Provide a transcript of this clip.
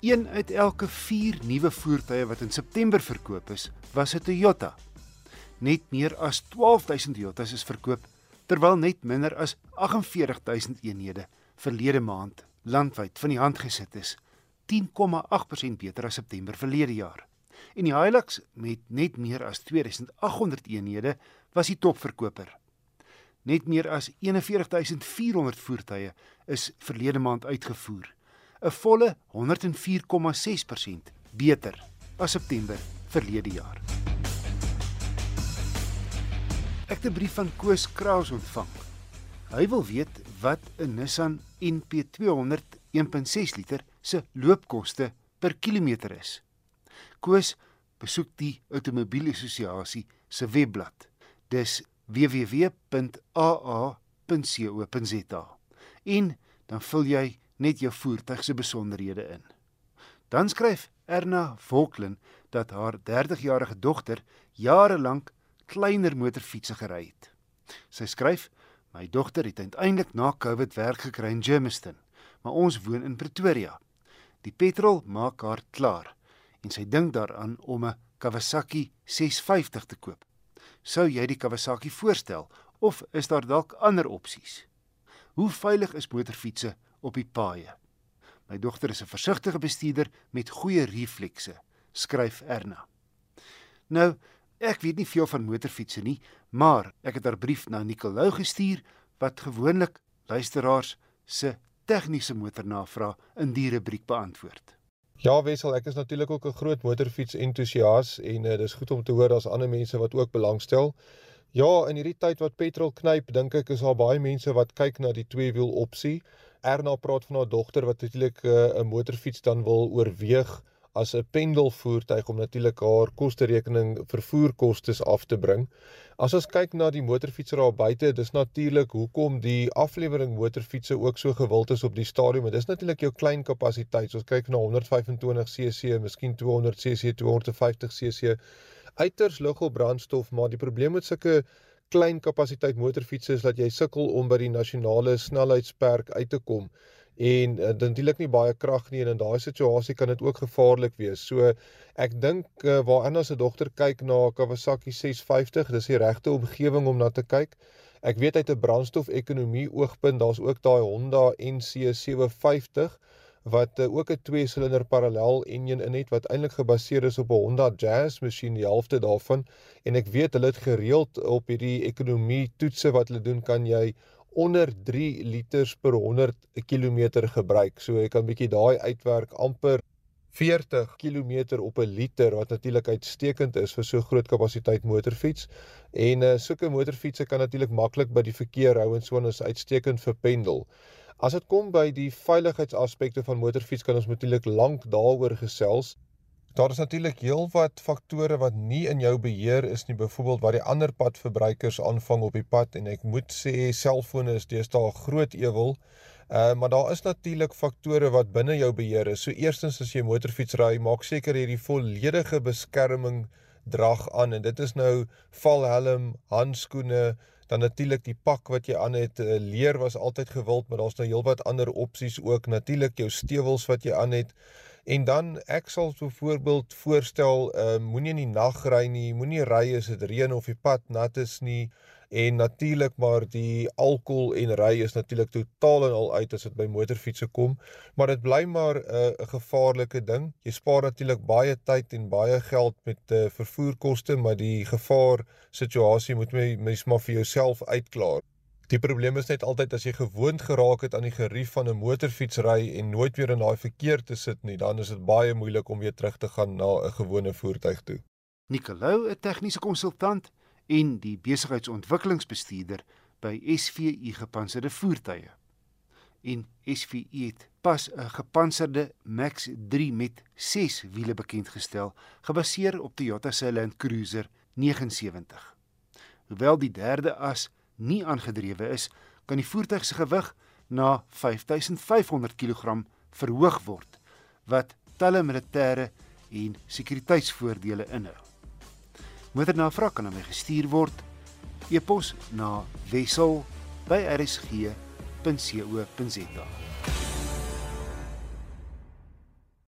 Een uit elke 4 nuwe voertuie wat in September verkoop is, was 'n Toyota. Net meer as 12000 Toyotas is verkoop, terwyl net minder as 48000 eenhede verlede maand landwyd van die hand gesit is, 10,8% beter as September verlede jaar. En die Hilux met net meer as 2800 eenhede was die topverkoper. Net meer as 41400 voertuie is verlede maand uitgevoer 'n volle 104,6% beter as September verlede jaar. Ek het 'n brief van Koos Kraus ontvang. Hy wil weet wat 'n Nissan NP200 1.6 liter se loopkoste per kilometer is. Koos besoek die Outomobielassosiasie se webblad. Dis www.aa.co.za. En dan vul jy net jou voertuig se besonderhede in. Dan skryf Erna Volklin dat haar 30-jarige dogter jare lank kleiner motorfietsse gery het. Sy skryf: "My dogter het uiteindelik na COVID werk gekry in Germiston, maar ons woon in Pretoria. Die petrol maak haar klaar en sy dink daaraan om 'n Kawasaki 650 te koop. Sou jy die Kawasaki voorstel of is daar dalk ander opsies? Hoe veilig is motorfietsse op die paaie. My dogter is 'n versigtige bestuurder met goeie reflekse, skryf Erna. Nou, ek weet nie veel van motorfietsse nie, maar ek het haar brief na Nicolou gestuur wat gewoonlik luisteraars se tegniese motornavrae in die rubriek beantwoord. Ja, Wessel, ek is natuurlik ook 'n groot motorfiets entoesias en uh, dis goed om te hoor daar's ander mense wat ook belangstel. Ja, in hierdie tyd wat petrol knyp, dink ek is daar baie mense wat kyk na die tweewiel opsie. Erna praat van haar dogter wat natuurlik eh, 'n uh, motorfiets dan wil oorweeg as 'n pendelvoertuig om natuurlik haar kosterekening vervoerkostes af te bring. As ons kyk na die motorfietsers daar buite, dis natuurlik hoekom die aflewering motorfietsse ook so gewild is op die stadium. Dit is natuurlik jou klein kapasiteit. So, ons kyk na 125cc, miskien 200cc, 250cc uiters lig op brandstof, maar die probleem met sulke klein kapasiteit motorfietsse is dat jy sukkel om by die nasionale snelheidsperk uit te kom en uh, dan dielik nie baie krag nie en in daai situasie kan dit ook gevaarlik wees. So ek dink uh, waar Anna se dogter kyk na Kawasaki 650, dis die regte omgewing om na te kyk. Ek weet uit 'n brandstofekonomie oogpunt, daar's ook daai Honda NC 750 wat uh, ook 'n twee silinder parallel enjin in het wat eintlik gebaseer is op 'n Honda Jazz masjien die helfte daarvan. En ek weet hulle het gereeld op hierdie ekonomie toetse wat hulle doen kan jy onder 3 liters per 100 km gebruik. So jy kan bietjie daai uitwerk amper 40 km op 'n liter wat natuurlik uitstekend is vir so groot kapasiteit motorfiets en uh, sulke motorfietsse kan natuurlik maklik by die verkeer hou en so en is uitstekend vir pendel As dit kom by die veiligheidsaspekte van motorfiets kan ons natuurlik lank daaroor gesels. Daar is natuurlik heelwat faktore wat nie in jou beheer is nie, byvoorbeeld wat die ander padverbruikers aanvang op die pad en ek moet sê selfone is deesdae 'n groot ewel. Uh maar daar is natuurlik faktore wat binne jou beheer is. So eerstens as jy motorfiets ry, maak seker jy het die volledige beskerming drag aan en dit is nou valhelm, handskoene, dan natuurlik die pak wat jy aan het eh, leer was altyd gewild maar daar's nou heelwat ander opsies ook natuurlik jou stewels wat jy aan het en dan ek sal byvoorbeeld voorstel uh, moenie in die nag ry nie moenie ry as dit reën of die pad nat is nie. En natuurlik maar die alkohol en ry is natuurlik totaal en al uit as dit by motorfietsse kom. Maar dit bly maar eh, 'n uh, gevaarlike ding. Jy spaar natuurlik baie tyd en baie geld met uh, vervoerkoste maar die gevaar situasie moet jy mens maar vir jouself uitklaar die probleem is net altyd as jy gewoond geraak het aan die gerief van 'n motorfietsry en nooit weer in daai verkeer te sit nie dan is dit baie moeilik om weer terug te gaan na 'n gewone voertuig toe Nicolou 'n tegniese konsultant en die besigheidsontwikkelingsbestuurder by SVU gepantserde voertuie. En SVU het pas 'n gepantserde Max 3 met 6 wiele bekend gestel, gebaseer op Toyota se Land Cruiser 79. Hoewel die derde as nie aangedrewe is, kan die voertuig se gewig na 5500 kg verhoog word, wat talle militêre en sekuriteitsvoordele inhou. Moedernavraag kan aan my gestuur word e-pos na wissel@rsg.co.za.